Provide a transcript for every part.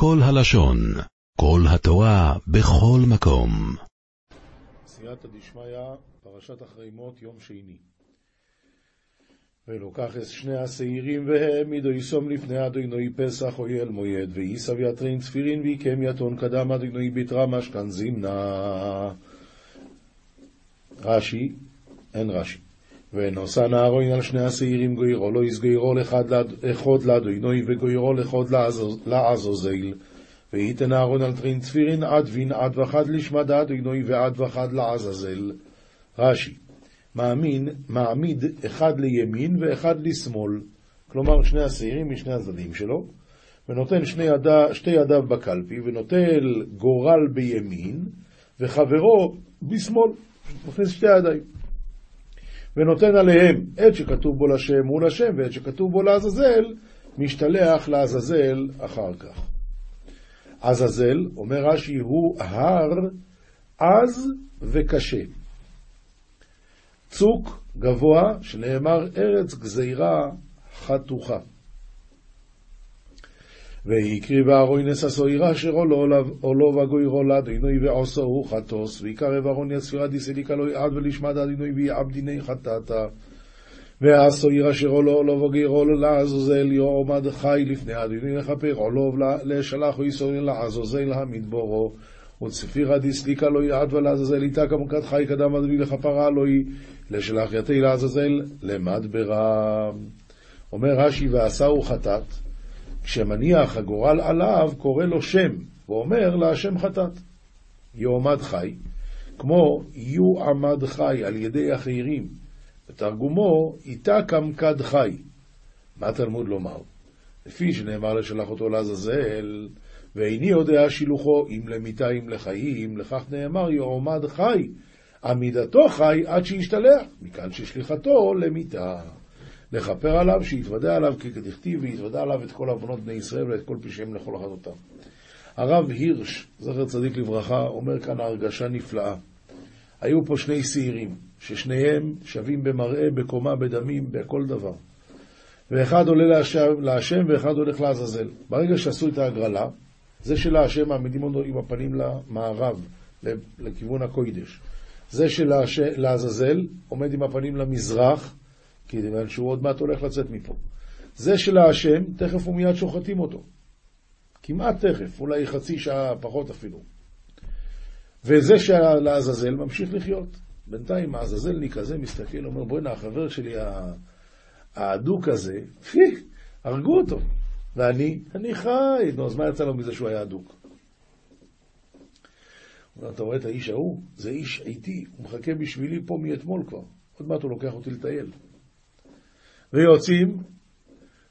כל הלשון, כל התורה, בכל מקום. סייעתא דשמיא, פרשת אחרי מות, יום שני. ולוקח את שני השעירים והעמידו יסום לפני אדוני פסח אויל מויד ואיסב יתרין צפירין ויקם יתון קדם אדוני ביתרה משכן זימנה. רש"י, אין רש"י. ונושא נהרון על שני השעירים גוירו לא יסגוירו לחוד לאדוני וגוירו לחוד לעזוזיל וייתן אהרון על טרין צפירין עד וין עד וחד לשמד אדוני ועד וחד לעזאזל. רש"י מאמין, מעמיד אחד לימין ואחד לשמאל, כלומר שני השעירים משני הצדדים שלו, ונותן שני ידה, שתי ידיו בקלפי, ונוטל גורל בימין, וחברו בשמאל, מכניס שתי ידיים. ונותן עליהם עת שכתוב בו לשם הוא לשם, ועת שכתוב בו לעזאזל, משתלח לעזאזל אחר כך. עזאזל, אומר רש"י, הוא הר עז וקשה. צוק גבוה, שנאמר ארץ גזירה חתוכה. והקריב אהרון נששו עירה אשר עולו וגוירו לאדינוי ועושו חטוס, ויקרב אהרון יספירה דיסליקה לא יעד ולשמד אדינוי ויעב דיני חטאתה. עיר אשר עולו עולו וגוירו לעזוזל יועמד חי לפני אדינוי לכפר עולו לשלחו יסורים לעזוזל המדבורו. וצפירה דיסליקה לא יעד ולעזאזל איתה כמוכת חי קדם אדוני לכפרה לא היא לשלח יתי לעזאזל למדברה. אומר רש"י ועשהו חטאת, כשמניח הגורל עליו קורא לו שם, ואומר להשם חטאת. יועמד חי, כמו יועמד חי על ידי אחרים, בתרגומו איתה כמקד חי. מה תלמוד לומר? לפי שנאמר לשלח אותו לעזאזל, ואיני יודע שילוחו אם למיתה אם לחיים, לכך נאמר יועמד חי, עמידתו חי עד שישתלח, מכאן ששליחתו למיתה. לכפר עליו, שיתוודע עליו ככתכתיב, ויתוודע עליו את כל עוונות בני ישראל ואת כל פשעיהם לכל אחדותם. הרב הירש, זכר צדיק לברכה, אומר כאן הרגשה נפלאה. היו פה שני שעירים, ששניהם שווים במראה, בקומה, בדמים, בכל דבר. ואחד עולה להשם, להשם ואחד הולך לעזאזל. ברגע שעשו את ההגרלה, זה של השם מעמידים אותו עם הפנים למערב, לכיוון הקוידש. זה של לעזאזל עומד עם הפנים למזרח, כיוון שהוא עוד מעט הולך לצאת מפה. זה של השם, תכף ומיד שוחטים אותו. כמעט תכף, אולי חצי שעה פחות אפילו. וזה של לעזאזל ממשיך לחיות. בינתיים העזאזלניק הזה מסתכל, אומר, בוא'נה, החבר שלי האדוק הזה, פי, הרגו אותו. ואני, אני חי. נו, אז מה יצא לו מזה שהוא היה אדוק? אתה רואה את האיש ההוא? זה איש איתי, הוא מחכה בשבילי פה מאתמול כבר. עוד מעט הוא לוקח אותי לטייל. ויוצאים,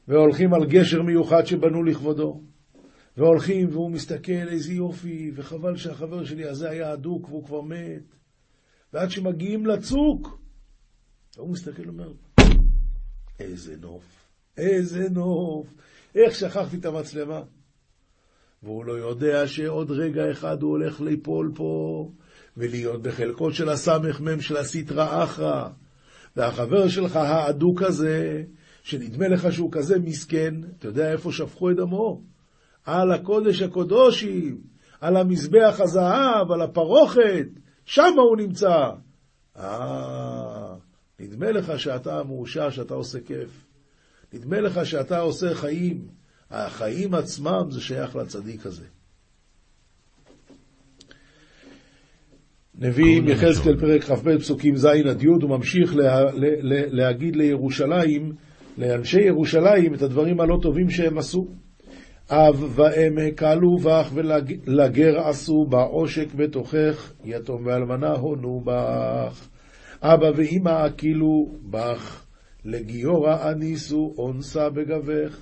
והולכים על גשר מיוחד שבנו לכבודו. והולכים, והוא מסתכל, איזה יופי, וחבל שהחבר שלי הזה היה אדוק והוא כבר מת. ועד שמגיעים לצוק, והוא מסתכל ואומר, איזה נוף, איזה נוף, איך שכחתי את המצלמה? והוא לא יודע שעוד רגע אחד הוא הולך ליפול פה, ולהיות בחלקות של הסמ"ם של הסטרא אחרא. והחבר שלך האדוק הזה, שנדמה לך שהוא כזה מסכן, אתה יודע איפה שפכו את דמו? על הקודש הקודושים, על המזבח הזהב, על הפרוכת, שם הוא נמצא. אה, נדמה לך שאתה מאושר, שאתה עושה כיף. נדמה לך שאתה עושה חיים. החיים עצמם זה שייך לצדיק הזה. נביא יחזקאל פרק כ"ב פסוקים ז' עד י', הוא ממשיך לה, לה, לה, להגיד לירושלים, לאנשי ירושלים, את הדברים הלא טובים שהם עשו. אב ואם הקלו בך ולגר עשו בה עושק בתוכך, יתום ואלמנה הונו בך. אבא ואמא הקילו בך, לגיורא אניסו אונסה בגבך,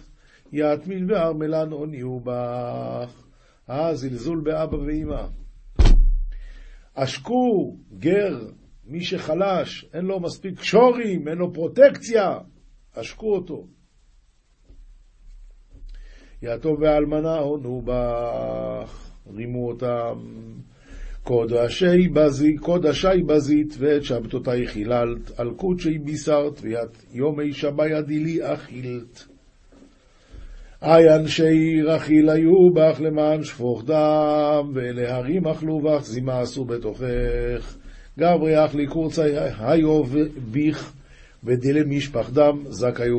יתמין וארמלן עוניהו בך. אה, זלזול באבא ואמא. עשקו גר, מי שחלש, אין לו מספיק שורים, אין לו פרוטקציה, עשקו אותו. יתום ואלמנה הונו בך, רימו אותם. קודשי בזית, קודשי בזית, ואת שבתותי חיללת, על קודשי בישרת, וית יומי שבי ידילי אכילת. אי אנשי רכיל היו בך למען שפוך דם, ולהרים אכלו בך זימה עשו בתוכך. גברי אך לי קורצי היו ביך, ודילי משפח דם, זכאי,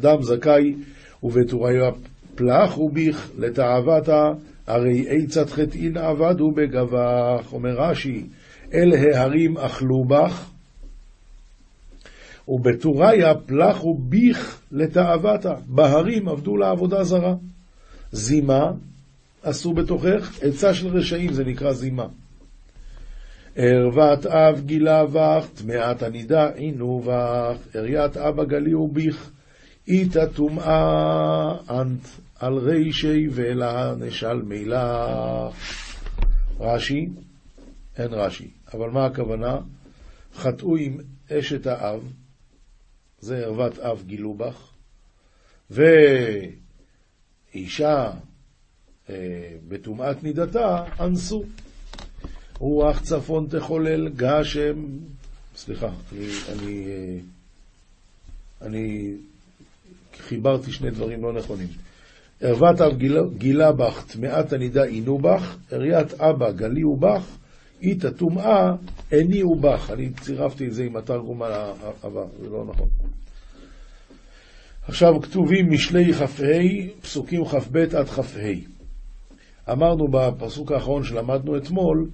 דם זכאי, ובתורי פלח וביך לתאוותה, הרי עצת חטאין עבדו בגבך. אומר רש"י, אל ההרים אכלו בך, ובתוריה פלח וביך לתאוותה. בהרים עבדו לעבודה זרה. זימה עשו בתוכך, עצה של רשעים, זה נקרא זימה. ערוות אב גילה בך, טמאת הנידה עינו בך, אריית אבא גלי וביך, איתה טומאה אנט על רישי ואלה נשל מילך. רש"י, אין רש"י, אבל מה הכוונה? חטאו עם אשת האב, זה ערוות אב גילו בך, ואישה אה, בטומאת נידתה אנסו. רוח צפון תחולל גשם, סליחה, אני, אני, אה, אני חיברתי שני דברים לא נכונים. ערוות אב גילה, גילה בך, טמאת הנידה עינו בך, עריית אבא גליהו בך, איתה טומאה הניעו בך. אני צירפתי את זה עם התרגום הבא, זה לא נכון. עכשיו כתובים משלי כ"ה, פסוקים כ"ב עד כ"ה. אמרנו בפסוק האחרון שלמדנו אתמול,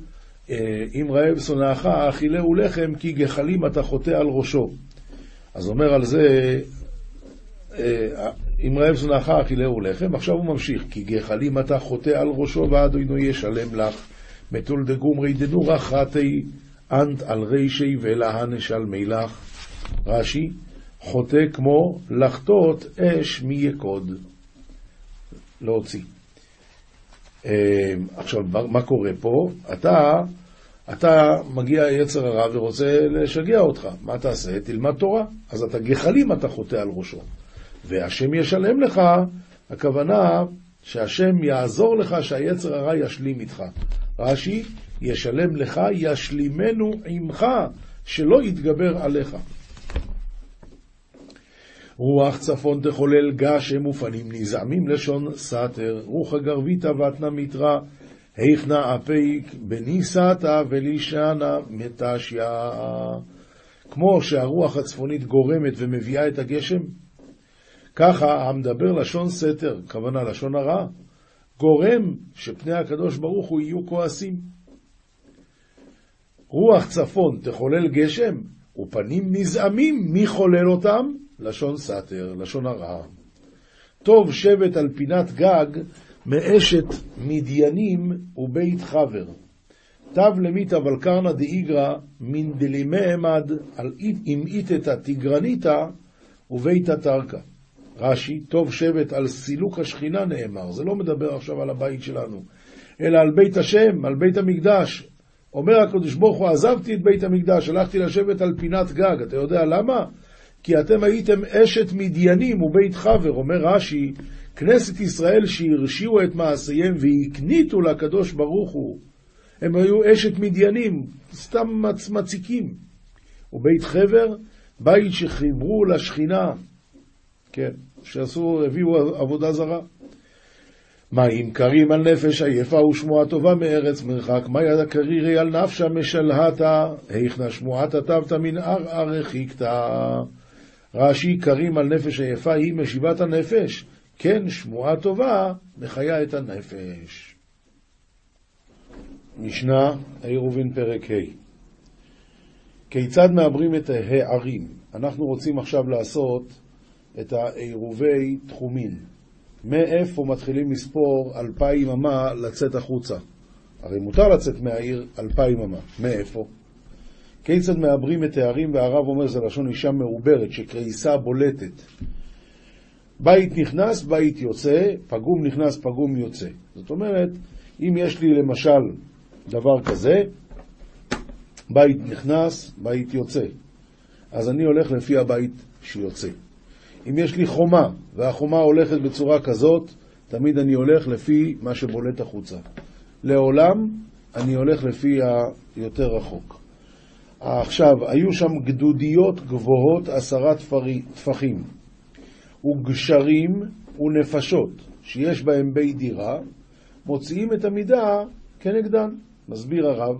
אה, אם רעב שונאך, אכילהו לחם, כי גחלים אתה חוטא על ראשו. אז אומר על זה, אה, אם רעב שונאך, אכילהו לחם, עכשיו הוא ממשיך, כי גחלים אתה חוטא על ראשו, ועד עינו ישלם לך. מתול דגומרי דנורא חטאי אנט על רישי ולהנש על מילך. רש"י, חוטא כמו לחטות אש מיקוד. להוציא. אה, עכשיו, מה קורה פה? אתה, אתה מגיע יצר הרע ורוצה לשגע אותך. מה תעשה? תלמד תורה. אז אתה גחלים אתה חוטא על ראשו. והשם ישלם לך, הכוונה שהשם יעזור לך שהיצר הרע ישלים איתך. רש"י, ישלם לך, ישלימנו עמך, שלא יתגבר עליך. רוח צפון תחולל גשם ופנים נזעמים לשון סתר, רוח הגרביתא ותנא מתרא, היכנא אפיק בניסתא ולישנא מתשיא. כמו שהרוח הצפונית גורמת ומביאה את הגשם, ככה המדבר לשון סתר, כוונה לשון הרע, גורם שפני הקדוש ברוך הוא יהיו כועסים. רוח צפון תחולל גשם, ופנים נזעמים, מי חולל אותם? לשון סתר, לשון הרע. טוב שבט על פינת גג מאשת מדיינים ובית חבר. תב למית אבל קרנא דאיגרא מן דלימי עמד עם איתתא תגרניתא וביתא תרקא. רש"י, טוב שבט על סילוק השכינה נאמר, זה לא מדבר עכשיו על הבית שלנו, אלא על בית השם, על בית המקדש. אומר הקדוש ברוך הוא, עזבתי את בית המקדש, הלכתי לשבת על פינת גג. אתה יודע למה? כי אתם הייתם אשת מדיינים ובית חבר, אומר רש"י, כנסת ישראל שהרשיעו את מעשיהם והקניתו לקדוש ברוך הוא. הם היו אשת מדיינים, סתם מצ, מציקים. ובית חבר, בית שחיברו לשכינה, כן, שעשו, הביאו עבודה זרה. מים קרים על נפש עייפה ושמועה טובה מארץ מרחק, מה יד הקרירי על נפשה משלהתה, היכנה שמועתה תבתא מן ערער רחיקתא. רש"י קרים על נפש עייפה היא משיבת הנפש, כן שמועה טובה מחיה את הנפש. משנה עירובין פרק ה' כיצד מעברים את הערים? אנחנו רוצים עכשיו לעשות את העירובי תחומין. מאיפה מתחילים לספור אלפיים אמה לצאת החוצה? הרי מותר לצאת מהעיר אלפיים אמה. מאיפה? כיצד מעברים את הערים, והרב אומר זה לשון אישה מעוברת, שקריסה בולטת. בית נכנס, בית יוצא, פגום נכנס, פגום יוצא. זאת אומרת, אם יש לי למשל דבר כזה, בית נכנס, בית יוצא. אז אני הולך לפי הבית שיוצא. אם יש לי חומה, והחומה הולכת בצורה כזאת, תמיד אני הולך לפי מה שבולט החוצה. לעולם אני הולך לפי היותר רחוק. עכשיו, היו שם גדודיות גבוהות עשרה טפחים, וגשרים ונפשות שיש בהם בית דירה, מוציאים את המידה כנגדן. מסביר הרב,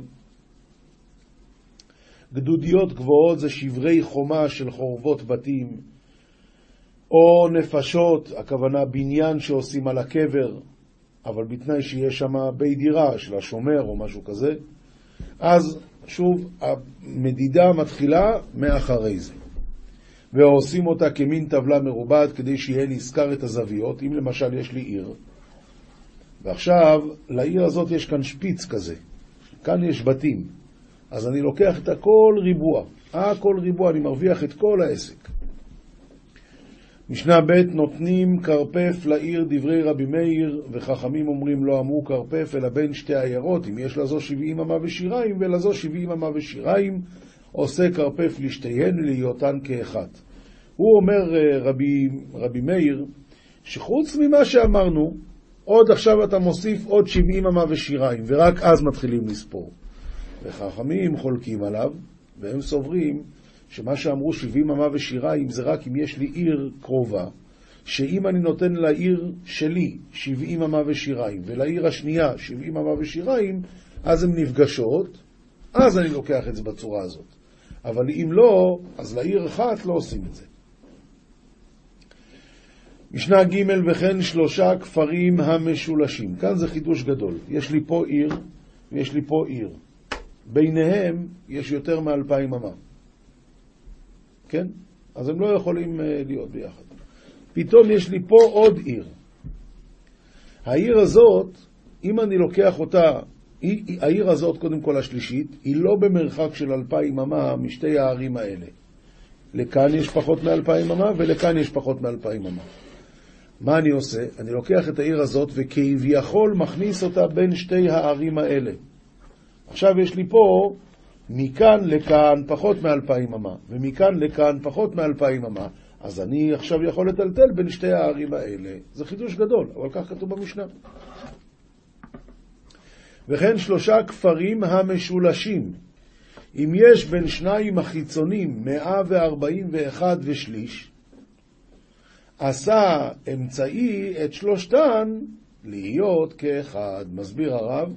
גדודיות גבוהות זה שברי חומה של חורבות בתים, או נפשות, הכוונה בניין שעושים על הקבר, אבל בתנאי שיש שם בית דירה של השומר או משהו כזה, אז שוב, המדידה מתחילה מאחרי זה. ועושים אותה כמין טבלה מרובעת כדי שיהיה נזכר את הזוויות. אם למשל יש לי עיר, ועכשיו לעיר הזאת יש כאן שפיץ כזה, כאן יש בתים, אז אני לוקח את הכל ריבוע. הכל ריבוע, אני מרוויח את כל העסק. משנה ב' נותנים כרפף לעיר דברי רבי מאיר, וחכמים אומרים לא אמרו כרפף אלא בין שתי עיירות, אם יש לזו שבעים אמה ושיריים ולזו שבעים אמה ושיריים, עושה כרפף לשתיהן להיותן כאחת. הוא אומר אה, רבי, רבי מאיר, שחוץ ממה שאמרנו, עוד עכשיו אתה מוסיף עוד שבעים אמה ושיריים, ורק אז מתחילים לספור. וחכמים חולקים עליו, והם סוברים שמה שאמרו שבעים אמה ושיריים זה רק אם יש לי עיר קרובה, שאם אני נותן לעיר שלי שבעים אמה ושיריים, ולעיר השנייה שבעים אמה ושיריים, אז הן נפגשות, אז אני לוקח את זה בצורה הזאת. אבל אם לא, אז לעיר אחת לא עושים את זה. משנה ג' וכן שלושה כפרים המשולשים. כאן זה חידוש גדול. יש לי פה עיר ויש לי פה עיר. ביניהם יש יותר מאלפיים אמה. כן? אז הם לא יכולים אה, להיות ביחד. פתאום יש לי פה עוד עיר. העיר הזאת, אם אני לוקח אותה, היא, העיר הזאת, קודם כל השלישית, היא לא במרחק של אלפיים אמה משתי הערים האלה. לכאן יש פחות מאלפיים אמה ולכאן יש פחות מאלפיים אמה. מה אני עושה? אני לוקח את העיר הזאת וכביכול מכניס אותה בין שתי הערים האלה. עכשיו יש לי פה מכאן לכאן פחות מאלפיים אמה, ומכאן לכאן פחות מאלפיים אמה, אז אני עכשיו יכול לטלטל בין שתי הערים האלה. זה חידוש גדול, אבל כך כתוב במשנה. וכן שלושה כפרים המשולשים. אם יש בין שניים החיצונים מאה וארבעים ואחד ושליש, עשה אמצעי את שלושתן להיות כאחד. מסביר הרב,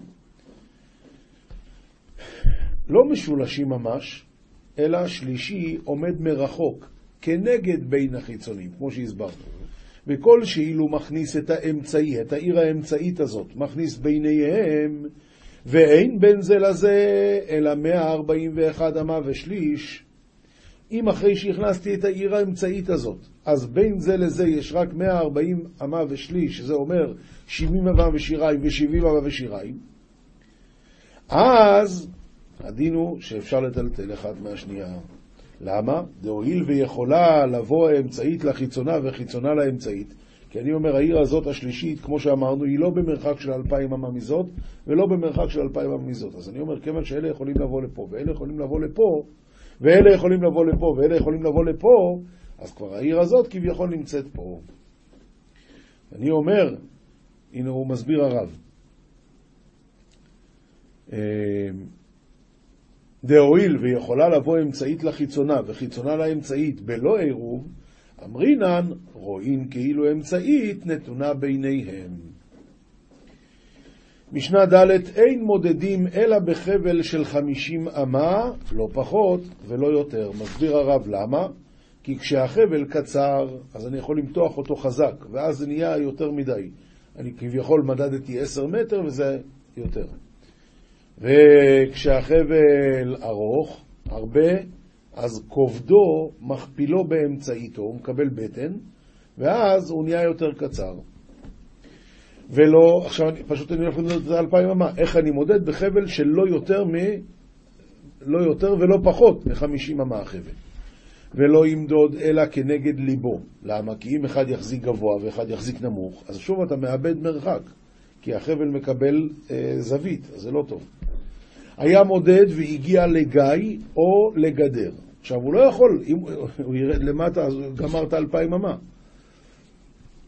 לא משולשים ממש, אלא שלישי עומד מרחוק, כנגד בין החיצונים, כמו שהסברנו. וכל שאילו מכניס את האמצעי, את העיר האמצעית הזאת, מכניס ביניהם, ואין בין זה לזה, אלא 141 אמה ושליש, אם אחרי שהכנסתי את העיר האמצעית הזאת, אז בין זה לזה יש רק 140 אמה ושליש, שזה אומר 70 אמה ושיריים ו-70 אמה ושיריים, אז הדין הוא שאפשר לטלטל אחד מהשנייה. למה? דהואיל ויכולה לבוא האמצעית לחיצונה וחיצונה לאמצעית. כי אני אומר, העיר הזאת השלישית, כמו שאמרנו, היא לא במרחק של אלפיים אמה מזאת, ולא במרחק של אלפיים אמה מזאת. אז אני אומר, כיוון שאלה יכולים לבוא לפה, ואלה יכולים לבוא לפה, ואלה יכולים לבוא לפה, ואלה יכולים לבוא לפה, אז כבר העיר הזאת כביכול נמצאת פה. אני אומר, הנה הוא מסביר הרב. דהואיל ויכולה לבוא אמצעית לחיצונה וחיצונה לאמצעית בלא עירוב, אמרינן רואים כאילו אמצעית נתונה ביניהם. משנה ד' אין מודדים אלא בחבל של חמישים אמה, לא פחות ולא יותר. מסביר הרב למה? כי כשהחבל קצר, אז אני יכול למתוח אותו חזק, ואז זה נהיה יותר מדי. אני כביכול מדדתי עשר מטר וזה יותר. וכשהחבל ארוך, הרבה, אז כובדו מכפילו באמצעיתו, הוא מקבל בטן, ואז הוא נהיה יותר קצר. ולא, עכשיו פשוט אני הולך למדוד את זה אלפיים אמה, איך אני מודד בחבל של לא יותר מ... לא יותר ולא פחות מחמישים אמה החבל. ולא ימדוד אלא כנגד ליבו. למה? כי אם אחד יחזיק גבוה ואחד יחזיק נמוך, אז שוב אתה מאבד מרחק, כי החבל מקבל אה, זווית, אז זה לא טוב. היה מודד והגיע לגיא או לגדר. עכשיו, הוא לא יכול, אם הוא ירד למטה, אז גמר את האלפיים אמה.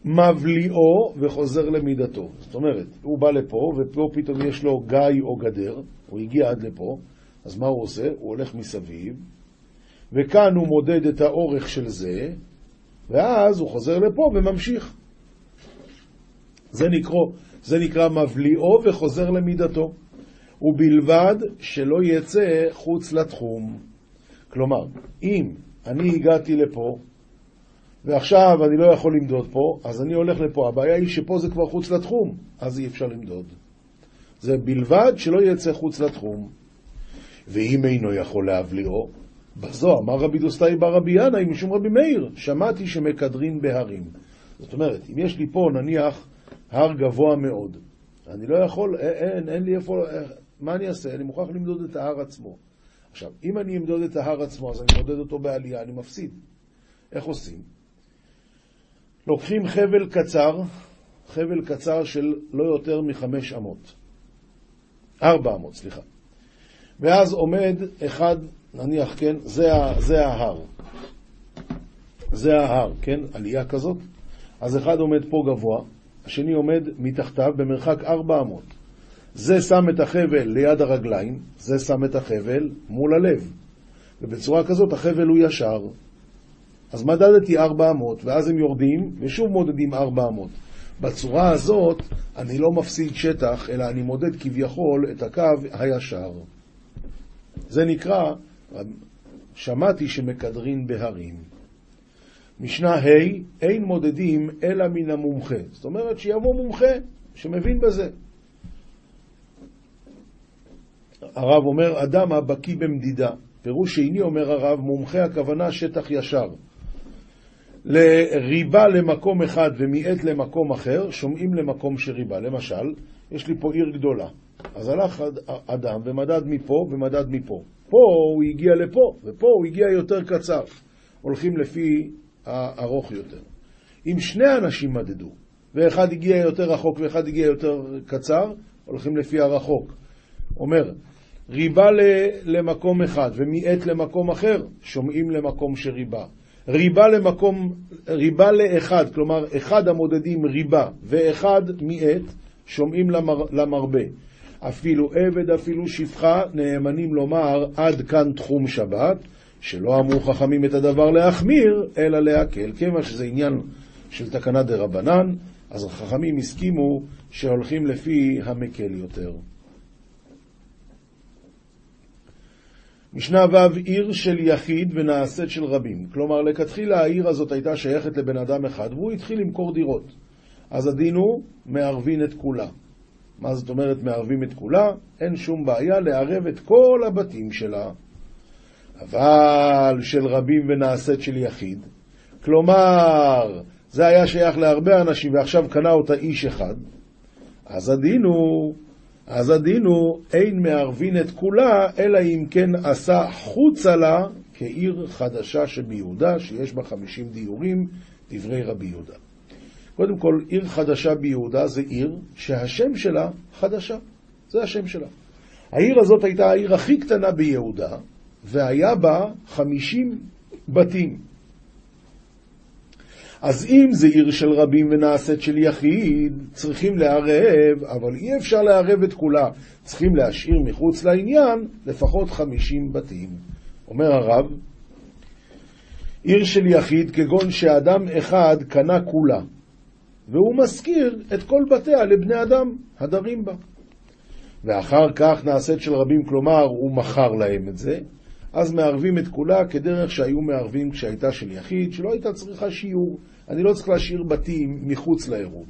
מבליאו וחוזר למידתו. זאת אומרת, הוא בא לפה, ופה פתאום יש לו גיא או גדר, הוא הגיע עד לפה, אז מה הוא עושה? הוא הולך מסביב, וכאן הוא מודד את האורך של זה, ואז הוא חוזר לפה וממשיך. זה נקרא, זה נקרא מבליעו וחוזר למידתו. ובלבד שלא יצא חוץ לתחום. כלומר, אם אני הגעתי לפה, ועכשיו אני לא יכול למדוד פה, אז אני הולך לפה. הבעיה היא שפה זה כבר חוץ לתחום, אז אי אפשר למדוד. זה בלבד שלא יצא חוץ לתחום. ואם אינו יכול להבליעו, בזו אמר רבי דוסטאי בר רבי ינאי משום רבי מאיר, שמעתי שמקדרין בהרים. זאת אומרת, אם יש לי פה נניח הר גבוה מאוד, אני לא יכול, אין, אין, אין לי איפה, מה אני אעשה? אני מוכרח למדוד את ההר עצמו. עכשיו, אם אני אמדוד את ההר עצמו, אז אני מודד אותו בעלייה, אני מפסיד. איך עושים? לוקחים חבל קצר, חבל קצר של לא יותר מחמש אמות. ארבע אמות, סליחה. ואז עומד אחד, נניח, כן, זה, זה ההר. זה ההר, כן, עלייה כזאת. אז אחד עומד פה גבוה, השני עומד מתחתיו במרחק ארבע אמות. זה שם את החבל ליד הרגליים, זה שם את החבל מול הלב. ובצורה כזאת החבל הוא ישר. אז מדדתי 400, ואז הם יורדים, ושוב מודדים 400. בצורה הזאת אני לא מפסיד שטח, אלא אני מודד כביכול את הקו הישר. זה נקרא, שמעתי שמקדרין בהרים. משנה ה', אין מודדים אלא מן המומחה. זאת אומרת שיבוא מומחה שמבין בזה. הרב אומר, אדם הבקיא במדידה. פירוש שני אומר הרב, מומחה הכוונה שטח ישר. לריבה למקום אחד ומיעט למקום אחר, שומעים למקום שריבה. למשל, יש לי פה עיר גדולה. אז הלך אדם ומדד מפה ומדד מפה. פה הוא הגיע לפה, ופה הוא הגיע יותר קצר. הולכים לפי הארוך יותר. אם שני אנשים מדדו, ואחד הגיע יותר רחוק ואחד הגיע יותר קצר, הולכים לפי הרחוק. אומר, ריבה למקום אחד ומיעט למקום אחר, שומעים למקום שריבה. ריבה למקום, ריבה לאחד, כלומר אחד המודדים ריבה ואחד מיעט, שומעים למר, למרבה. אפילו עבד, אפילו שפחה, נאמנים לומר עד כאן תחום שבת, שלא אמרו חכמים את הדבר להחמיר, אלא להקל. כיוון שזה עניין של תקנה דה רבנן, אז החכמים הסכימו שהולכים לפי המקל יותר. משנה ו' עיר של יחיד ונעשית של רבים. כלומר, לכתחילה העיר הזאת הייתה שייכת לבן אדם אחד, והוא התחיל למכור דירות. אז הדין הוא מערבין את כולה. מה זאת אומרת מערבים את כולה? אין שום בעיה לערב את כל הבתים שלה. אבל של רבים ונעשית של יחיד. כלומר, זה היה שייך להרבה אנשים ועכשיו קנה אותה איש אחד. אז הדין הוא אז הדין הוא אין מערבין את כולה, אלא אם כן עשה חוצה לה כעיר חדשה שביהודה, שיש בה חמישים דיורים, דברי רבי יהודה. קודם כל, עיר חדשה ביהודה זה עיר שהשם שלה חדשה. זה השם שלה. העיר הזאת הייתה העיר הכי קטנה ביהודה, והיה בה חמישים בתים. אז אם זה עיר של רבים ונעשית של יחיד, צריכים לערב, אבל אי אפשר לערב את כולה. צריכים להשאיר מחוץ לעניין לפחות חמישים בתים. אומר הרב, עיר של יחיד כגון שאדם אחד קנה כולה, והוא משכיר את כל בתיה לבני אדם הדרים בה. ואחר כך נעשית של רבים, כלומר הוא מכר להם את זה, אז מערבים את כולה כדרך שהיו מערבים כשהייתה של יחיד, שלא הייתה צריכה שיעור. אני לא צריך להשאיר בתים מחוץ לעירוב.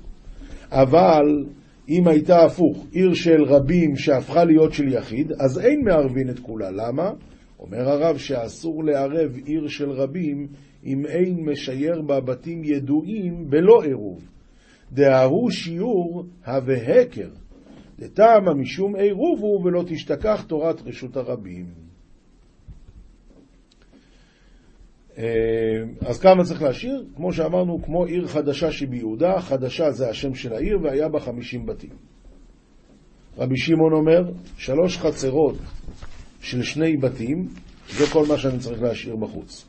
אבל אם הייתה הפוך, עיר של רבים שהפכה להיות של יחיד, אז אין מערבין את כולה. למה? אומר הרב שאסור לערב עיר של רבים אם אין משייר בה בתים ידועים בלא עירוב. דההוא שיעור הווה הקר. דטעמה משום עירוב הוא ולא תשתכח תורת רשות הרבים. אה, אז כמה צריך להשאיר? כמו שאמרנו, כמו עיר חדשה שביהודה, חדשה זה השם של העיר, והיה בה חמישים בתים. רבי שמעון אומר, שלוש חצרות של שני בתים, זה כל מה שאני צריך להשאיר בחוץ.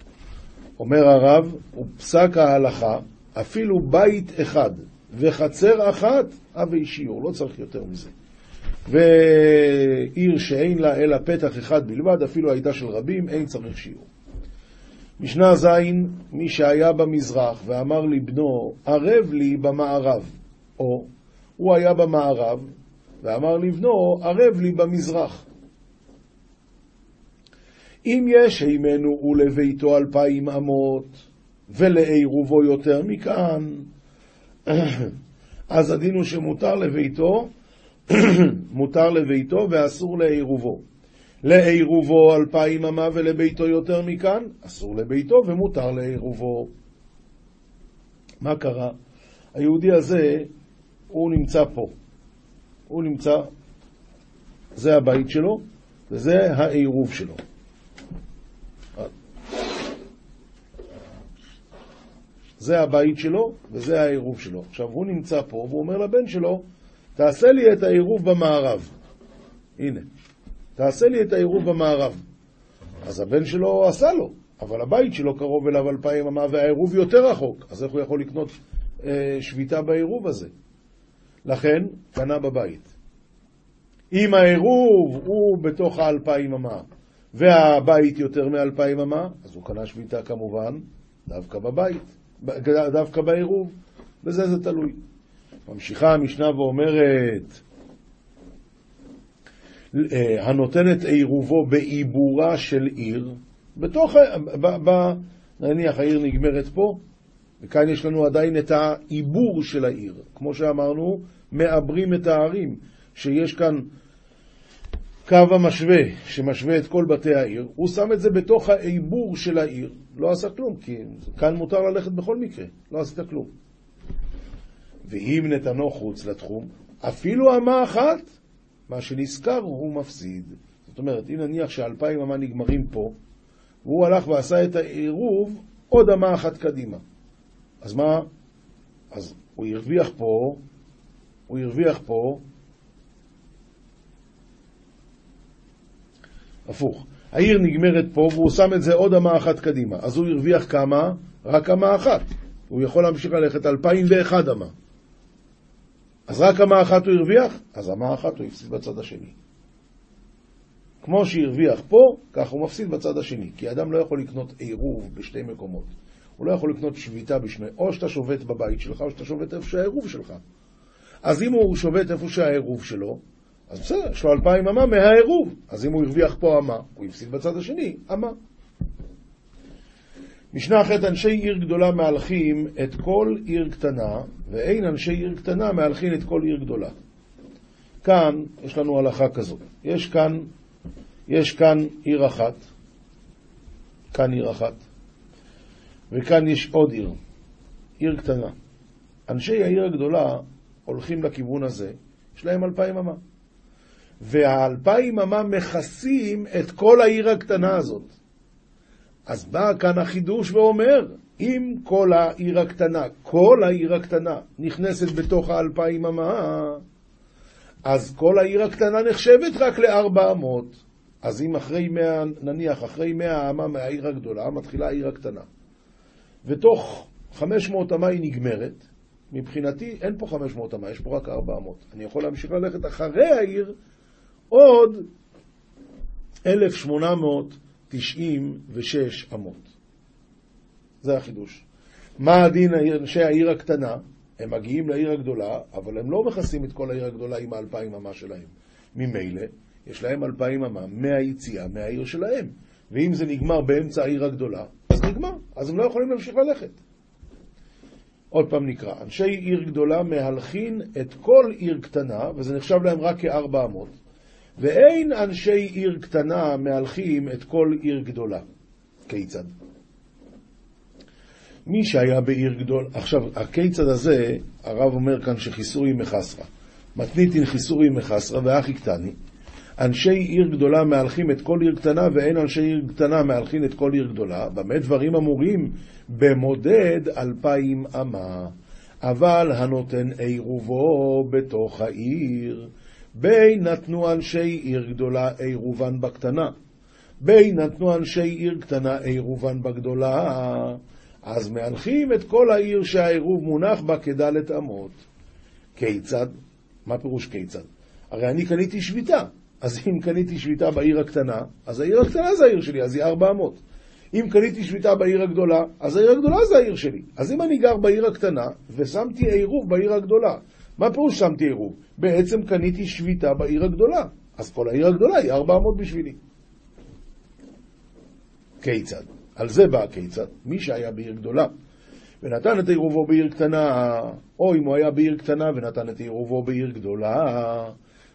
אומר הרב, ופסק ההלכה, אפילו בית אחד וחצר אחת, אבי שיעור, לא צריך יותר מזה. ועיר שאין לה אלא פתח אחד בלבד, אפילו הייתה של רבים, אין צריך שיעור. משנה ז' מי שהיה במזרח ואמר לבנו, ערב לי במערב, או הוא היה במערב, ואמר לבנו, ערב לי במזרח. אם יש הימנו ולביתו אלפיים אמות, ולעירובו יותר מכאן, אז הדין הוא שמותר לביתו, מותר לביתו ואסור לעירובו. לעירובו אלפיים אמה ולביתו יותר מכאן, אסור לביתו ומותר לעירובו. מה קרה? היהודי הזה, הוא נמצא פה. הוא נמצא, זה הבית שלו, וזה העירוב שלו. זה הבית שלו וזה העירוב שלו. עכשיו, הוא נמצא פה והוא אומר לבן שלו, תעשה לי את העירוב במערב. הנה, תעשה לי את העירוב במערב. אז הבן שלו עשה לו, אבל הבית שלו קרוב אליו אלפיים אמה והעירוב יותר רחוק, אז איך הוא יכול לקנות אה, שביתה בעירוב הזה? לכן, קנה בבית. אם העירוב הוא בתוך האלפיים אמה והבית יותר מאלפיים אמה, אז הוא קנה שביתה כמובן דווקא בבית. דווקא בעירוב, בזה זה תלוי. ממשיכה המשנה ואומרת, אה, הנותנת עירובו בעיבורה של עיר, בתוך, ב, ב, נניח העיר נגמרת פה, וכאן יש לנו עדיין את העיבור של העיר. כמו שאמרנו, מעברים את הערים, שיש כאן קו המשווה, שמשווה את כל בתי העיר, הוא שם את זה בתוך העיבור של העיר. לא עשה כלום, כי כאן מותר ללכת בכל מקרה, לא עשית כלום. ואם נתנו חוץ לתחום, אפילו אמה אחת, מה שנזכר הוא מפסיד. זאת אומרת, אם נניח שאלפיים אמה נגמרים פה, והוא הלך ועשה את העירוב עוד אמה אחת קדימה. אז מה? אז הוא הרוויח פה, הוא הרוויח פה הפוך. העיר נגמרת פה והוא שם את זה עוד אמה אחת קדימה. אז הוא הרוויח כמה? רק אמה אחת. הוא יכול להמשיך ללכת אלפיים ואחד אמה. אז רק אמה אחת הוא הרוויח? אז אמה אחת הוא הפסיד בצד השני. כמו שהרוויח פה, כך הוא מפסיד בצד השני. כי אדם לא יכול לקנות עירוב בשתי מקומות. הוא לא יכול לקנות שביתה בשני, או שאתה שובת בבית שלך, או שאתה שובת איפה שהעירוב שלך. אז אם הוא שובת איפה שהעירוב שלו, אז בסדר, יש לו אלפיים אמה מהעירוב. אז אם הוא הרוויח פה אמה, הוא הפסיד בצד השני אמה. משנה אחרת, אנשי עיר גדולה מהלכים את כל עיר קטנה, ואין אנשי עיר קטנה מהלכים את כל עיר גדולה. כאן יש לנו הלכה כזאת. יש כאן, יש כאן עיר אחת, כאן עיר אחת, וכאן יש עוד עיר, עיר קטנה. אנשי העיר הגדולה הולכים לכיוון הזה, יש להם אלפיים אמה. והאלפיים אמה מכסים את כל העיר הקטנה הזאת. אז בא כאן החידוש ואומר, אם כל העיר הקטנה, כל העיר הקטנה נכנסת בתוך האלפיים אמה, אז כל העיר הקטנה נחשבת רק לארבע אמות. אז אם אחרי מאה, נניח אחרי מאה אמה מהעיר הגדולה, מתחילה העיר הקטנה. ותוך חמש מאות אמה היא נגמרת, מבחינתי אין פה חמש מאות אמה, יש פה רק ארבע אמות. אני יכול להמשיך ללכת אחרי העיר עוד 1,896 אמות. זה החידוש. מה הדין אנשי העיר הקטנה? הם מגיעים לעיר הגדולה, אבל הם לא מכסים את כל העיר הגדולה עם האלפיים אמה שלהם. ממילא, יש להם אלפיים אמה מהיציאה מהעיר שלהם. ואם זה נגמר באמצע העיר הגדולה, אז נגמר, אז הם לא יכולים להמשיך ללכת. עוד פעם נקרא, אנשי עיר גדולה מהלכין את כל עיר קטנה, וזה נחשב להם רק כארבע אמות. ואין אנשי עיר קטנה מהלכים את כל עיר גדולה. כיצד? מי שהיה בעיר גדול, עכשיו, הכיצד הזה, הרב אומר כאן שחיסורי מחסרה. מתניתין חיסורי מחסרה ואחי קטני. אנשי עיר גדולה מהלכים את כל עיר קטנה, ואין אנשי עיר קטנה מהלכים את כל עיר גדולה. במה דברים אמורים? במודד אלפיים אמה. אבל הנותן עירובו בתוך העיר, בין נתנו אנשי עיר גדולה עירובן בקטנה, בין נתנו אנשי עיר קטנה עירובן בגדולה, אז מהלכים את כל העיר שהעירוב מונח בה כדלת אמות. כיצד? מה פירוש כיצד? הרי אני קניתי שביתה, אז אם קניתי שביתה בעיר הקטנה, אז העיר הקטנה זה העיר שלי, אז היא ארבע אמות. אם קניתי שביתה בעיר הגדולה, אז העיר הגדולה זה העיר שלי. אז אם אני גר בעיר הקטנה, ושמתי עירוב בעיר הגדולה, מה פירוש שמתי עירוב? בעצם קניתי שביתה בעיר הגדולה, אז כל העיר הגדולה היא 400 בשבילי. כיצד? על זה בא הכיצד. מי שהיה בעיר גדולה ונתן את עירובו בעיר קטנה, או אם הוא היה בעיר קטנה ונתן את עירובו בעיר גדולה,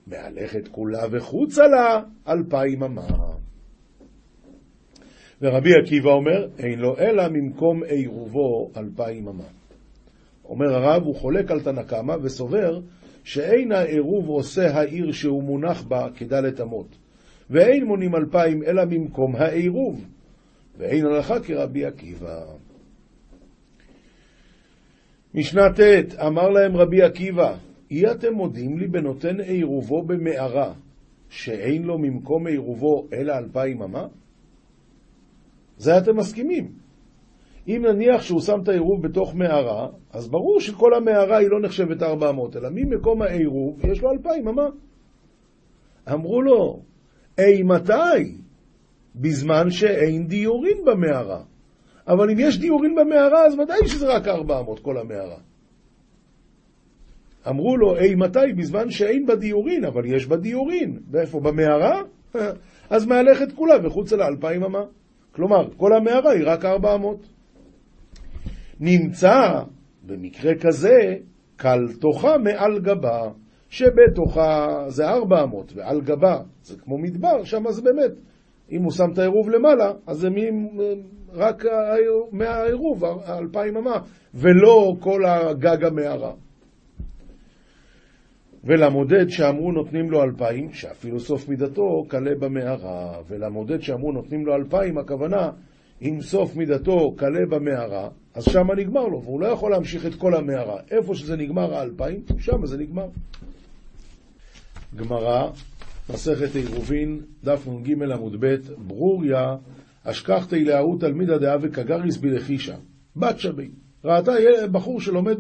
מהלכת כולה וחוצה לה אלפיים אמה. ורבי עקיבא אומר, אין לו אלא ממקום עירובו אלפיים אמה. אומר הרב, הוא חולק על תנא קמא וסובר שאין העירוב עושה העיר שהוא מונח בה כדלת אמות, ואין מונים אלפיים אלא ממקום העירוב, ואין הלכה כרבי עקיבא. משנה ט', אמר להם רבי עקיבא, אי אתם מודים לי בנותן עירובו במערה, שאין לו ממקום עירובו אלא אלפיים אמה? זה אתם מסכימים. אם נניח שהוא שם את העירוב בתוך מערה, אז ברור שכל המערה היא לא נחשבת 400, אלא ממקום העירוב יש לו 2,000 אמה. אמרו לו, אי מתי? בזמן שאין דיורין במערה. אבל אם יש דיורין במערה, אז ודאי שזה רק 400, כל המערה. אמרו לו, אי מתי? בזמן שאין בה דיורין, אבל יש בה דיורין. ואיפה? במערה? אז מהלכת כולה וחוץ על האלפיים אמה. כלומר, כל המערה היא רק 400. נמצא במקרה כזה קל תוכה מעל גבה, שבתוכה זה 400 ועל גבה זה כמו מדבר, שם זה באמת. אם הוא שם את העירוב למעלה, אז זה מי, רק מהעירוב, 2,000 אמה, ולא כל הגג המערה. ולמודד שאמרו נותנים לו אלפיים, שאפילו סוף מידתו קלה במערה, ולמודד שאמרו נותנים לו אלפיים, הכוונה, אם סוף מידתו קלה במערה, אז שם נגמר לו, והוא לא יכול להמשיך את כל המערה. איפה שזה נגמר האלפיים, שם זה נגמר. גמרא, מסכת עירובין, דף נ"ג עמוד ב', ברוריה, אשכחתי להוא תלמידא דאה וקגריס בלחישה, בת שבי. ראתה בחור שלומד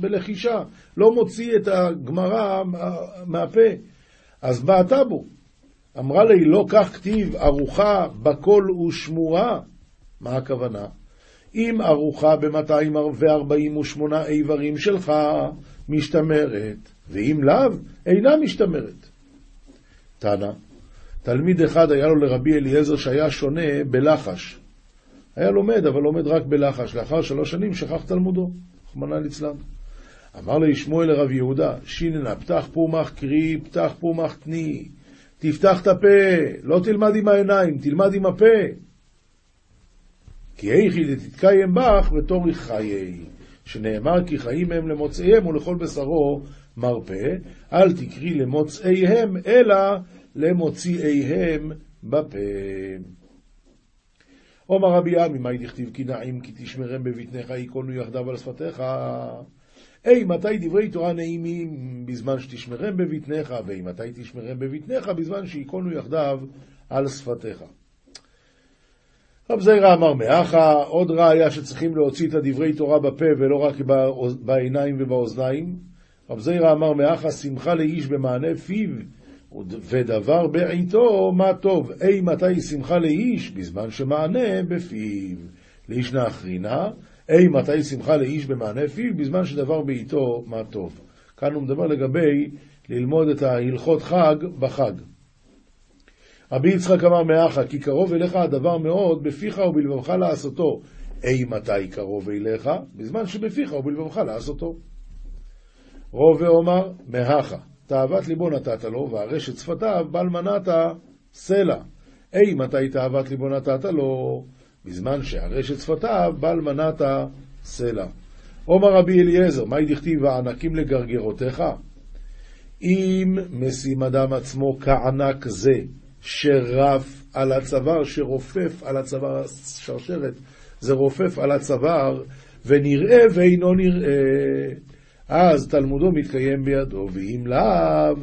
בלחישה, לא מוציא את הגמרא מהפה, אז בעטה בו. אמרה לי, לא כך כתיב ארוחה בקול ושמורה. מה הכוונה? אם ארוחה ב-248 איברים שלך משתמרת, ואם לאו, אינה משתמרת. תנא, תלמיד אחד היה לו לרבי אליעזר שהיה שונה בלחש. היה לומד, אבל לומד רק בלחש. לאחר שלוש שנים שכח תלמודו, רחמנא ליצלן. אמר לי שמואל לרב יהודה, שיננה, פתח פומח קרי, פתח פומח תני, תפתח את הפה, לא תלמד עם העיניים, תלמד עם הפה. כי איכי דתתקיים בך ותורי חיי, שנאמר כי חיים הם למוצאיהם ולכל בשרו מרפא, אל תקרי למוצאיהם, אלא למוציאיהם בפה. עומר רבי עמי, מאי דכתיב כי נעים כי תשמרם בבטניך ייכונו יחדיו על שפתיך. אי, מתי דברי תורה נעימים בזמן שתשמרם בבטניך, ואי, מתי תשמרם בבטניך בזמן שייכונו יחדיו על שפתיך. רב זיירא אמר מאחה, עוד ראיה שצריכים להוציא את הדברי תורה בפה ולא רק בעיניים ובאוזניים. רב זיירא אמר מאחה, שמחה לאיש במענה פיו, ודבר בעיתו מה טוב. אי מתי שמחה לאיש? בזמן שמענה בפיו. לאיש נאחרינה, אי מתי שמחה לאיש במענה פיו? בזמן שדבר בעיתו מה טוב. כאן הוא מדבר לגבי ללמוד את ההלכות חג בחג. רבי יצחק אמר מאחה, כי קרוב אליך הדבר מאוד, בפיך ובלבבך לעשותו. אי מתי קרוב אליך? בזמן שבפיך ובלבבך לעשותו. רוב ואומר, מהכה, תאוות ליבו נתת לו, והרשת שפתיו, בל מנעת סלע. אי מתי תאוות ליבו נתת לו? בזמן שהרשת שפתיו, בל מנעת סלע. עומר רבי אליעזר, מהי דכתיב הענקים לגרגרותיך? אם משים אדם עצמו כענק זה, שרף על הצוואר, שרופף על הצוואר, שרשרת, זה רופף על הצוואר, ונראה ואינו נראה, אז תלמודו מתקיים בידו, ואם לאו,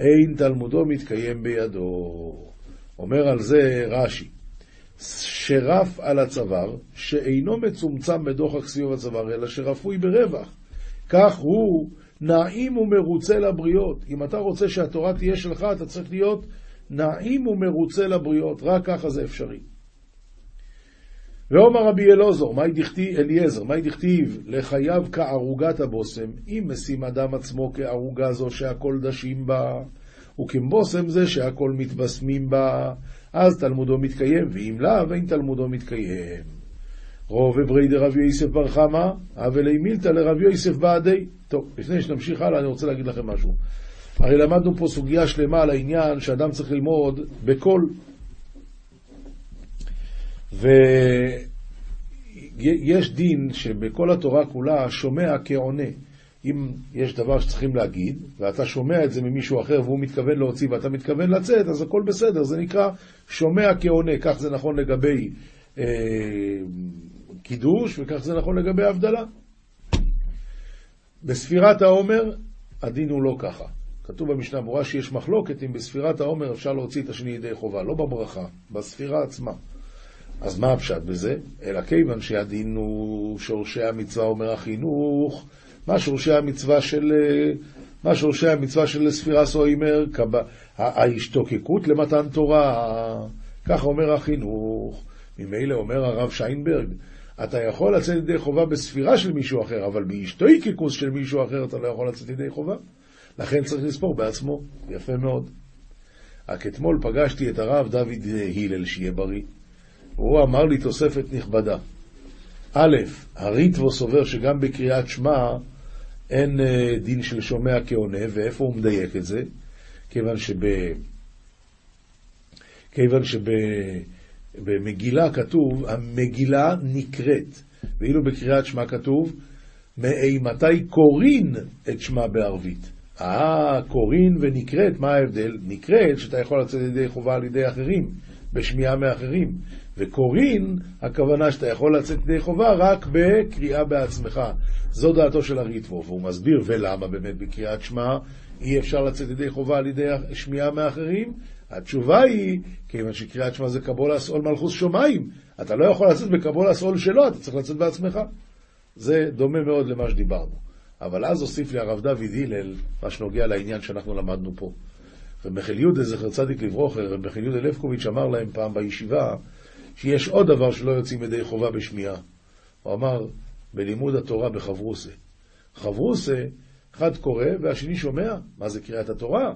אין תלמודו מתקיים בידו. אומר על זה רש"י, שרף על הצוואר, שאינו מצומצם בדוחק סיוב הצוואר, אלא שרפוי ברווח. כך הוא נעים ומרוצה לבריות. אם אתה רוצה שהתורה תהיה שלך, אתה צריך להיות נעים ומרוצה לבריות, רק ככה זה אפשרי. ואומר רבי אלעזר, מאי דכתיב, אליעזר, מאי דכתיב, לחייו כערוגת הבושם, אם משים אדם עצמו כערוגה זו שהכל דשים בה, וכבושם זה שהכל מתבשמים בה, אז תלמודו מתקיים, ואם לאו, אין תלמודו מתקיים. רוב אברי דרב יוסף בר חמא, אבלי מילתא לרב יוסף בעדי. טוב, לפני שנמשיך הלאה, אני רוצה להגיד לכם משהו. הרי למדנו פה סוגיה שלמה על העניין שאדם צריך ללמוד בקול. ויש דין שבכל התורה כולה שומע כעונה. אם יש דבר שצריכים להגיד, ואתה שומע את זה ממישהו אחר והוא מתכוון להוציא ואתה מתכוון לצאת, אז הכל בסדר, זה נקרא שומע כעונה. כך זה נכון לגבי אה, קידוש, וכך זה נכון לגבי הבדלה. בספירת העומר, הדין הוא לא ככה. כתוב במשנה ברורה שיש מחלוקת אם בספירת העומר אפשר להוציא את השני ידי חובה, לא בברכה, בספירה עצמה. אז מה הפשט בזה? אלא כיוון שהדין הוא שורשי המצווה אומר החינוך, מה שורשי המצווה של, מה שורשי המצווה של ספירה סוימר? ההשתוקקות למתן תורה, כך אומר החינוך. ממילא אומר הרב שיינברג, אתה יכול לצאת ידי חובה בספירה של מישהו אחר, אבל בהשתוקקות של מישהו אחר אתה לא יכול לצאת ידי חובה. לכן צריך לספור בעצמו, יפה מאוד. רק אתמול פגשתי את הרב דוד הלל, שיהיה בריא. הוא אמר לי תוספת נכבדה. א', הריטבו סובר שגם בקריאת שמע אין אה, דין של שומע כעונה, ואיפה הוא מדייק את זה? כיוון שב... כיוון שבמגילה כתוב, המגילה נקראת, ואילו בקריאת שמע כתוב, מאימתי קורין את שמע בערבית. אה, קורין ונקראת, מה ההבדל? נקראת שאתה יכול לצאת ידי חובה על ידי אחרים, בשמיעה מאחרים. וקורין, הכוונה שאתה יכול לצאת ידי חובה רק בקריאה בעצמך. זו דעתו של הריטבו, והוא מסביר ולמה באמת בקריאת שמע אי אפשר לצאת ידי חובה על ידי שמיעה מאחרים. התשובה היא, כיוון שקריאת שמע זה קבול אסעול מלכוס שמיים, אתה לא יכול לצאת בקבול אסעול שלו, אתה צריך לצאת בעצמך. זה דומה מאוד למה שדיברנו. אבל אז הוסיף לי הרב דוד הלל, מה שנוגע לעניין שאנחנו למדנו פה. רבי יהודה, זכר צדיק לברוכר, רבי יהודה לבקוביץ' אמר להם פעם בישיבה, שיש עוד דבר שלא יוצאים ידי חובה בשמיעה. הוא אמר, בלימוד התורה בחברוסה. חברוסה, אחד קורא והשני שומע, מה זה קריאת התורה?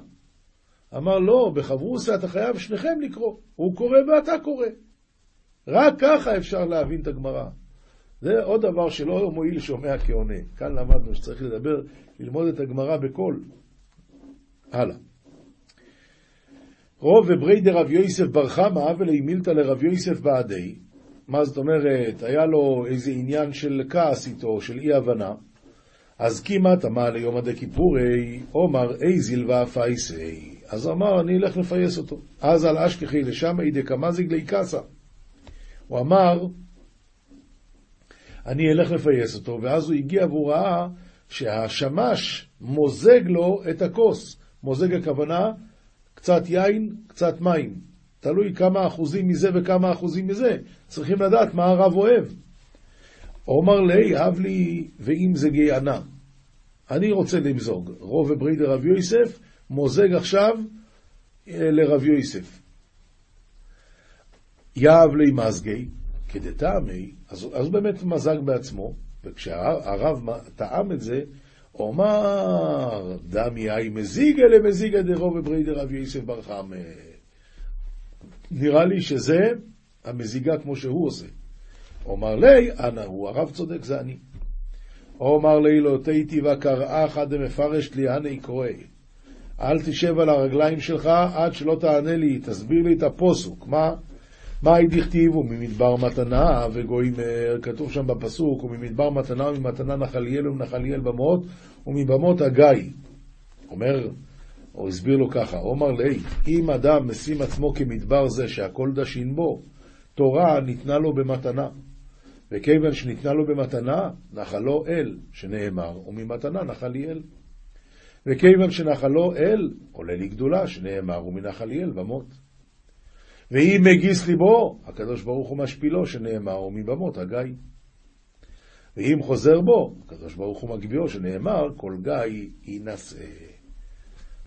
אמר, לא, בחברוסה אתה חייב שניכם לקרוא. הוא קורא ואתה קורא. רק ככה אפשר להבין את הגמרא. זה עוד דבר שלא מועיל שומע כעונה. כאן למדנו שצריך לדבר, ללמוד את הגמרא בקול. הלאה. רוב וברי דרב יוסף בר חמא ולימילתא לרב יוסף בעדי. מה זאת אומרת? היה לו איזה עניין של כעס איתו, של אי הבנה. אז כמעט אמר ליום עדי כיפורי, עומר איזיל ואפייסי. אז אמר, אני אלך לפייס אותו. אז על אשכחי לשם אידי כמזיג לי קסה. הוא אמר, אני אלך לפייס אותו, ואז הוא הגיע והוא ראה שהשמש מוזג לו את הכוס. מוזג הכוונה, קצת יין, קצת מים. תלוי כמה אחוזים מזה וכמה אחוזים מזה. צריכים לדעת מה הרב אוהב. אומר לי, אב לי, ואם זה גיהנה. אני רוצה למזוג. רוב וברית לרב יוסף, מוזג עכשיו אה, לרב יוסף. יאב לי מזגי, כדטעמי, אז, אז באמת מזג בעצמו, וכשהרב טעם את זה, הוא אמר, דמי אי מזיגה למזיגה דרוב וברי דרב יוסף בר חמא. נראה לי שזה המזיגה כמו שהוא עושה. אומר לי, אנא הוא, הרב צודק, זה אני. אומר לי, לא תהיתי וקראה אחד המפרש לי, אנא יקרואי. אל תשב על הרגליים שלך עד שלא תענה לי, תסביר לי את הפוסוק. מה? מאי דכתיב וממדבר מתנה וגויים, כתוב שם בפסוק, וממדבר מתנה וממתנה נחליאל ומנחליאל במות ומבמות הגיא. אומר, או הסביר לו ככה, אומר לי, אם אדם משים עצמו כמדבר זה שהכל דשין בו, תורה ניתנה לו במתנה. וכיוון שניתנה לו במתנה, נחלו אל, שנאמר, וממתנה נחליאל. וכיוון שנחלו אל, עולה לי גדולה, שנאמר, ומנחליאל במות. ואם מגיס ליבו, הקדוש ברוך הוא משפילו, שנאמר, ומבמות הגיא. ואם חוזר בו, הקדוש ברוך הוא מגביהו, שנאמר, כל גיא יינשא.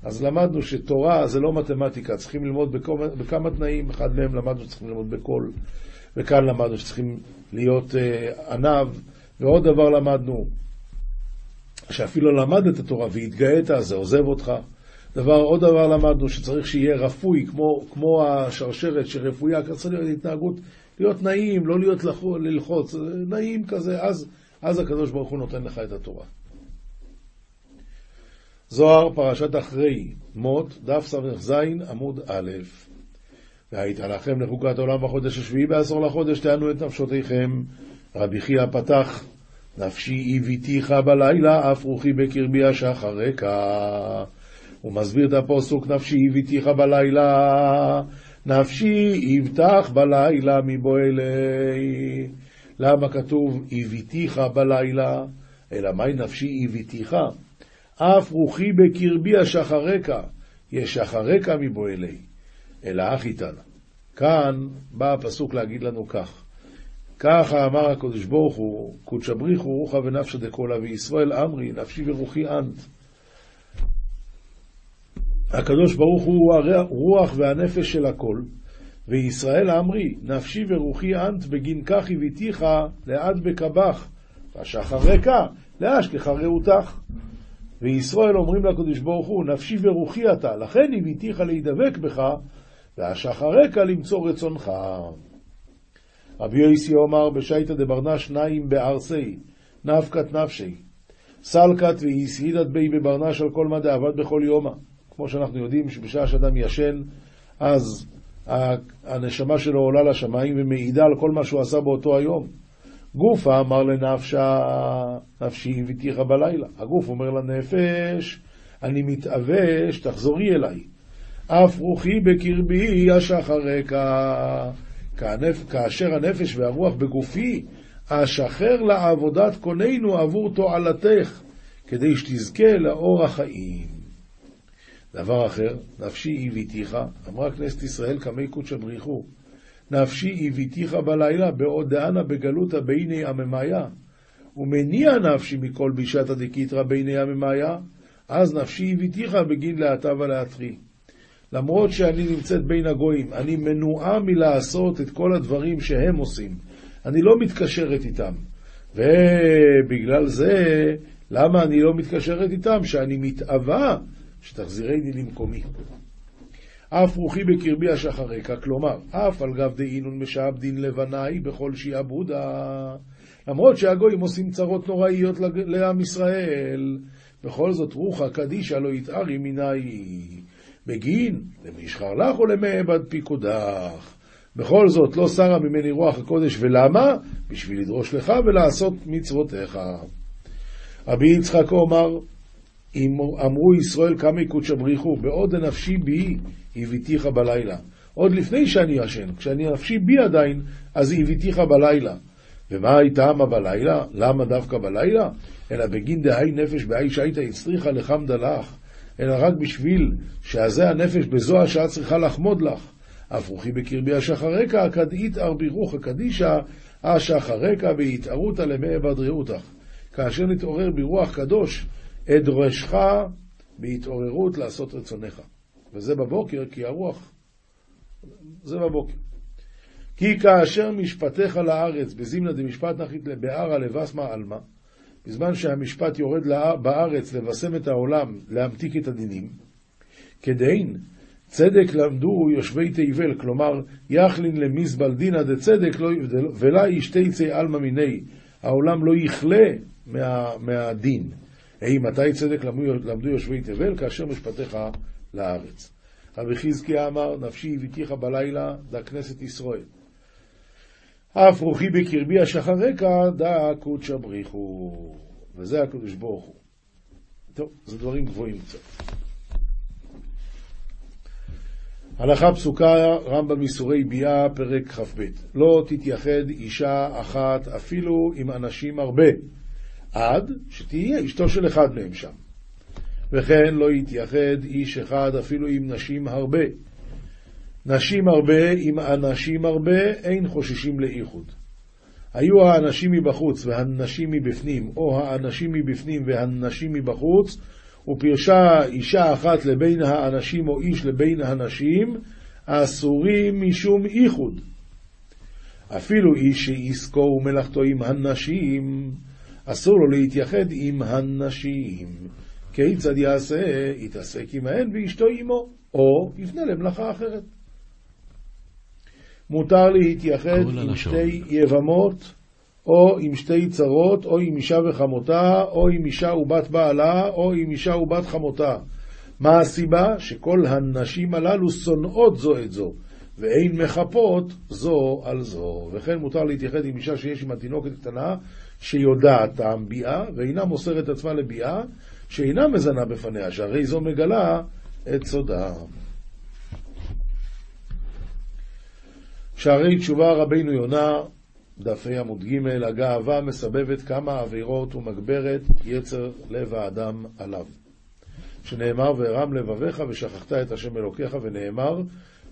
אז למדנו שתורה זה לא מתמטיקה, צריכים ללמוד בכמה, בכמה תנאים, אחד מהם למדנו שצריכים ללמוד בקול, וכאן למדנו שצריכים להיות uh, עניו, ועוד דבר למדנו, שאפילו למדת תורה והתגאית, זה עוזב אותך. דבר, עוד דבר למדנו, שצריך שיהיה רפוי, כמו, כמו השרשרת שרפויה, צריך להיות התנהגות, להיות נעים, לא להיות ללחוץ, נעים כזה, אז, אז הקדוש ברוך הוא נותן לך את התורה. זוהר, פרשת אחרי מות, דף ס"ז, עמוד א', והיית לכם לחוקת העולם בחודש השביעי בעשור לחודש, תענו את נפשותיכם. רבי חייא פתח, נפשי הביתיך בלילה, אף רוחי בקרבי השחרקה. הוא מסביר את הפוסוק, נפשי הביתיך בלילה, נפשי יבטח בלילה מבועלי. למה כתוב הביתיך בלילה? אלא מהי נפשי הביתיך? אף רוחי בקרבי השחרקה, ישחרקה מבועלי. אלא אחיתנה. כאן בא הפסוק להגיד לנו כך: ככה אמר הקדוש ברוך הוא, קודשא בריחו רוחה ונפשא דקולה וישראל אמרי נפשי ורוחי אנט. הקדוש ברוך הוא הרוח והנפש של הכל, וישראל אמרי נפשי ורוחי אנט בגין כך הביתיך לעד בקבך, והשחרקה להשכחה רעותך. וישראל אומרים לקדוש ברוך הוא, נפשי ורוחי אתה, לכן הביתיך להידבק בך, והשחרקה למצוא רצונך. רבי יויסי אומר בשייטא דברנה שניים בארסי, נפקת נפשי. סלקת ואיסהידת בי בברנש על כל מה דעבד בכל יומא. כמו שאנחנו יודעים שבשעה שאדם ישן, אז הנשמה שלו עולה לשמיים ומעידה על כל מה שהוא עשה באותו היום. גופה אמר לנפשה, נפשי הביתיך בלילה. הגוף אומר לנפש, אני מתאבש, תחזרי אליי. אף רוחי בקרבי השחרקה. כאשר הנפש והרוח בגופי, אשחרר לעבודת קוננו עבור תועלתך, כדי שתזכה לאור החיים. דבר אחר, נפשי הביתיך, אמרה כנסת ישראל קמי קודשא בריחו, נפשי הביתיך בלילה, בעוד דאנה בגלותא ביני עממיה, ומניע נפשי מכל בישתא דקיתרא ביני עממיה, אז נפשי הביתיך בגין להטה ולהטרי. למרות שאני נמצאת בין הגויים, אני מנועה מלעשות את כל הדברים שהם עושים. אני לא מתקשרת איתם. ובגלל זה, למה אני לא מתקשרת איתם? שאני מתאווה שתחזירני למקומי. אף רוחי בקרבי השחרקה, כלומר, אף על גב דאינון משעבדין לבניי בכל שיעבודה. למרות שהגויים עושים צרות נוראיות לעם ישראל, בכל זאת רוחה קדישא לא יתארי מיני. בגין למשחר לך ולמעבד פיקודך. בכל זאת לא שרה ממני רוח הקודש, ולמה? בשביל לדרוש לך ולעשות מצוותיך. רבי יצחק אומר, אמרו ישראל קמי קודשא בריחו, בעוד נפשי בי הביתיך בלילה. עוד לפני שאני ישן, כשאני נפשי בי עדיין, אז הביתיך בלילה. ומה הייתה מה בלילה? למה דווקא בלילה? אלא בגין דהי נפש בהי שהייתה הצריכה לחמדה לך. אלא רק בשביל שעזה הנפש בזו השעה צריכה לחמוד לך. אף רוחי בקרבי השחרקה, הכדאית ארבירוך הקדישה, השחרקה בהתערותא למעבד רעותך. כאשר נתעורר ברוח קדוש, אדרשך בהתעוררות לעשות רצונך. וזה בבוקר, כי הרוח, זה בבוקר. כי כאשר משפטיך לארץ, בזימנה דמשפט נחית לבערה לבסמה עלמא, בזמן שהמשפט יורד בארץ לבשם את העולם, להמתיק את הדינים, כדין צדק למדו יושבי תיבל, כלומר, יחלין למזבל דינא דצדק לא, ולה ישתיצי עלמא מיני, העולם לא יכלה מה, מהדין. היי, מתי צדק למדו, יושבי תבל? כאשר משפטיך לארץ. רבי חזקיה אמר, נפשי הביתיך בלילה, דה כנסת ישראל. אף רוחי בקרבי השחרקה, דא קודשא בריחו. וזה הקדוש ברוך הוא. טוב, זה דברים גבוהים קצת. הלכה פסוקה, רמב"ם ייסורי ביאה, פרק כ"ב. לא תתייחד אישה אחת אפילו עם אנשים הרבה, עד שתהיה אשתו של אחד מהם שם. וכן לא יתייחד איש אחד אפילו עם נשים הרבה. נשים הרבה עם אנשים הרבה, אין חוששים לאיחוד. היו האנשים מבחוץ והנשים מבפנים, או האנשים מבפנים והנשים מבחוץ, ופרשה אישה אחת לבין האנשים או איש לבין הנשים, אסורים משום איחוד. אפילו איש שעסקו ומלאכתו עם הנשים, אסור לו להתייחד עם הנשים. כיצד יעשה? יתעסק עמהן ואשתו עמו, או יפנה למלאכה אחרת. מותר להתייחד עם שתי יבמות, או עם שתי צרות, או עם אישה וחמותה, או עם אישה ובת בעלה, או עם אישה ובת חמותה. מה הסיבה? שכל הנשים הללו שונאות זו את זו, ואין מחפות זו על זו. וכן מותר להתייחד עם אישה שיש עם התינוקת קטנה, שיודעת טעם ביאה, ואינה מוסרת עצמה לביאה, שאינה מזנה בפניה, שהרי זו מגלה את סודה. שערי תשובה רבינו יונה, דף ה עמוד ג', הגאווה מסבבת כמה עבירות ומגברת יצר לב האדם עליו. שנאמר, והרם לבביך ושכחת את השם אלוקיך, ונאמר,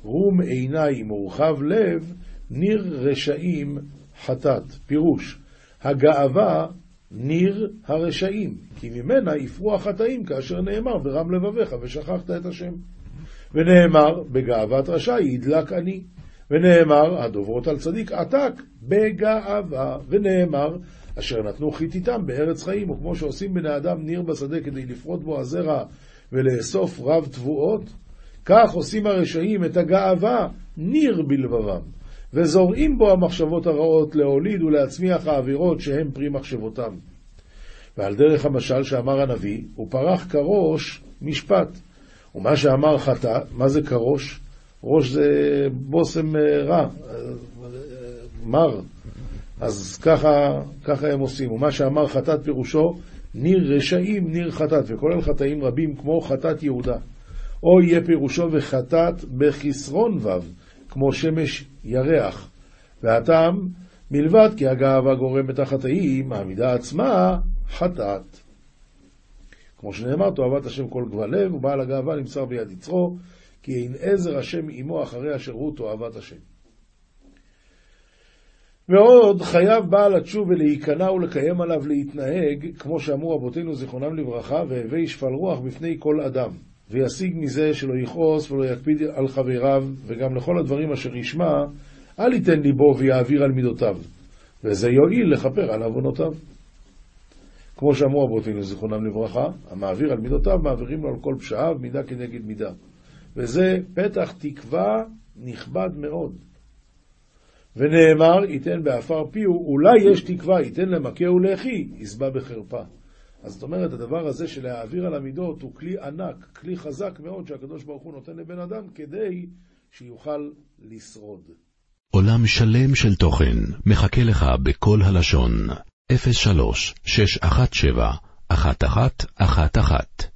רום עיניים ורחב לב, ניר רשעים חטאת. פירוש, הגאווה ניר הרשעים, כי ממנה יפרו החטאים כאשר נאמר, ורם לבביך ושכחת את השם. ונאמר, בגאוות רשע ידלק אני. ונאמר, הדוברות על צדיק עתק בגאווה. ונאמר, אשר נתנו חיתיתם בארץ חיים, וכמו שעושים בני אדם ניר בשדה כדי לפרוט בו הזרע ולאסוף רב תבואות, כך עושים הרשעים את הגאווה ניר בלבבם, וזורעים בו המחשבות הרעות להוליד ולהצמיח האווירות שהם פרי מחשבותם. ועל דרך המשל שאמר הנביא, הוא פרח כראש משפט. ומה שאמר חטא, מה זה כראש? ראש זה בושם אה, רע, אה, מר. אז ככה, ככה הם עושים. ומה שאמר חטאת פירושו, ניר רשעים, ניר חטאת, וכולל חטאים רבים כמו חטאת יהודה. או יהיה פירושו וחטאת בחסרון ו', כמו שמש ירח. והטעם, מלבד כי הגאווה גורמת החטאים, העמידה עצמה חטאת. כמו שנאמר, תאהבת השם כל גבל לב, ובעל הגאווה נמסר ביד יצרו, כי אין עזר השם עמו אחרי אשר הוא תאהבת השם. ועוד חייב בעל התשוב ולהיכנע ולקיים עליו להתנהג, כמו שאמרו רבותינו זיכרונם לברכה, והווי שפל רוח בפני כל אדם, וישיג מזה שלא יכעוס ולא יקפיד על חבריו, וגם לכל הדברים אשר ישמע, אל ייתן ליבו ויעביר על מידותיו, וזה יועיל לכפר על עוונותיו. כמו שאמרו רבותינו זיכרונם לברכה, המעביר על מידותיו, מעבירים לו על כל פשעיו, מידה כנגד מידה. וזה פתח תקווה נכבד מאוד. ונאמר, ייתן בעפר פיהו, אולי יש תקווה, ייתן למכה ולחי, יסבע בחרפה. אז זאת אומרת, הדבר הזה של להעביר על המידות הוא כלי ענק, כלי חזק מאוד שהקדוש ברוך הוא נותן לבן אדם כדי שיוכל לשרוד. עולם שלם של תוכן מחכה לך בכל הלשון, 03 617 1111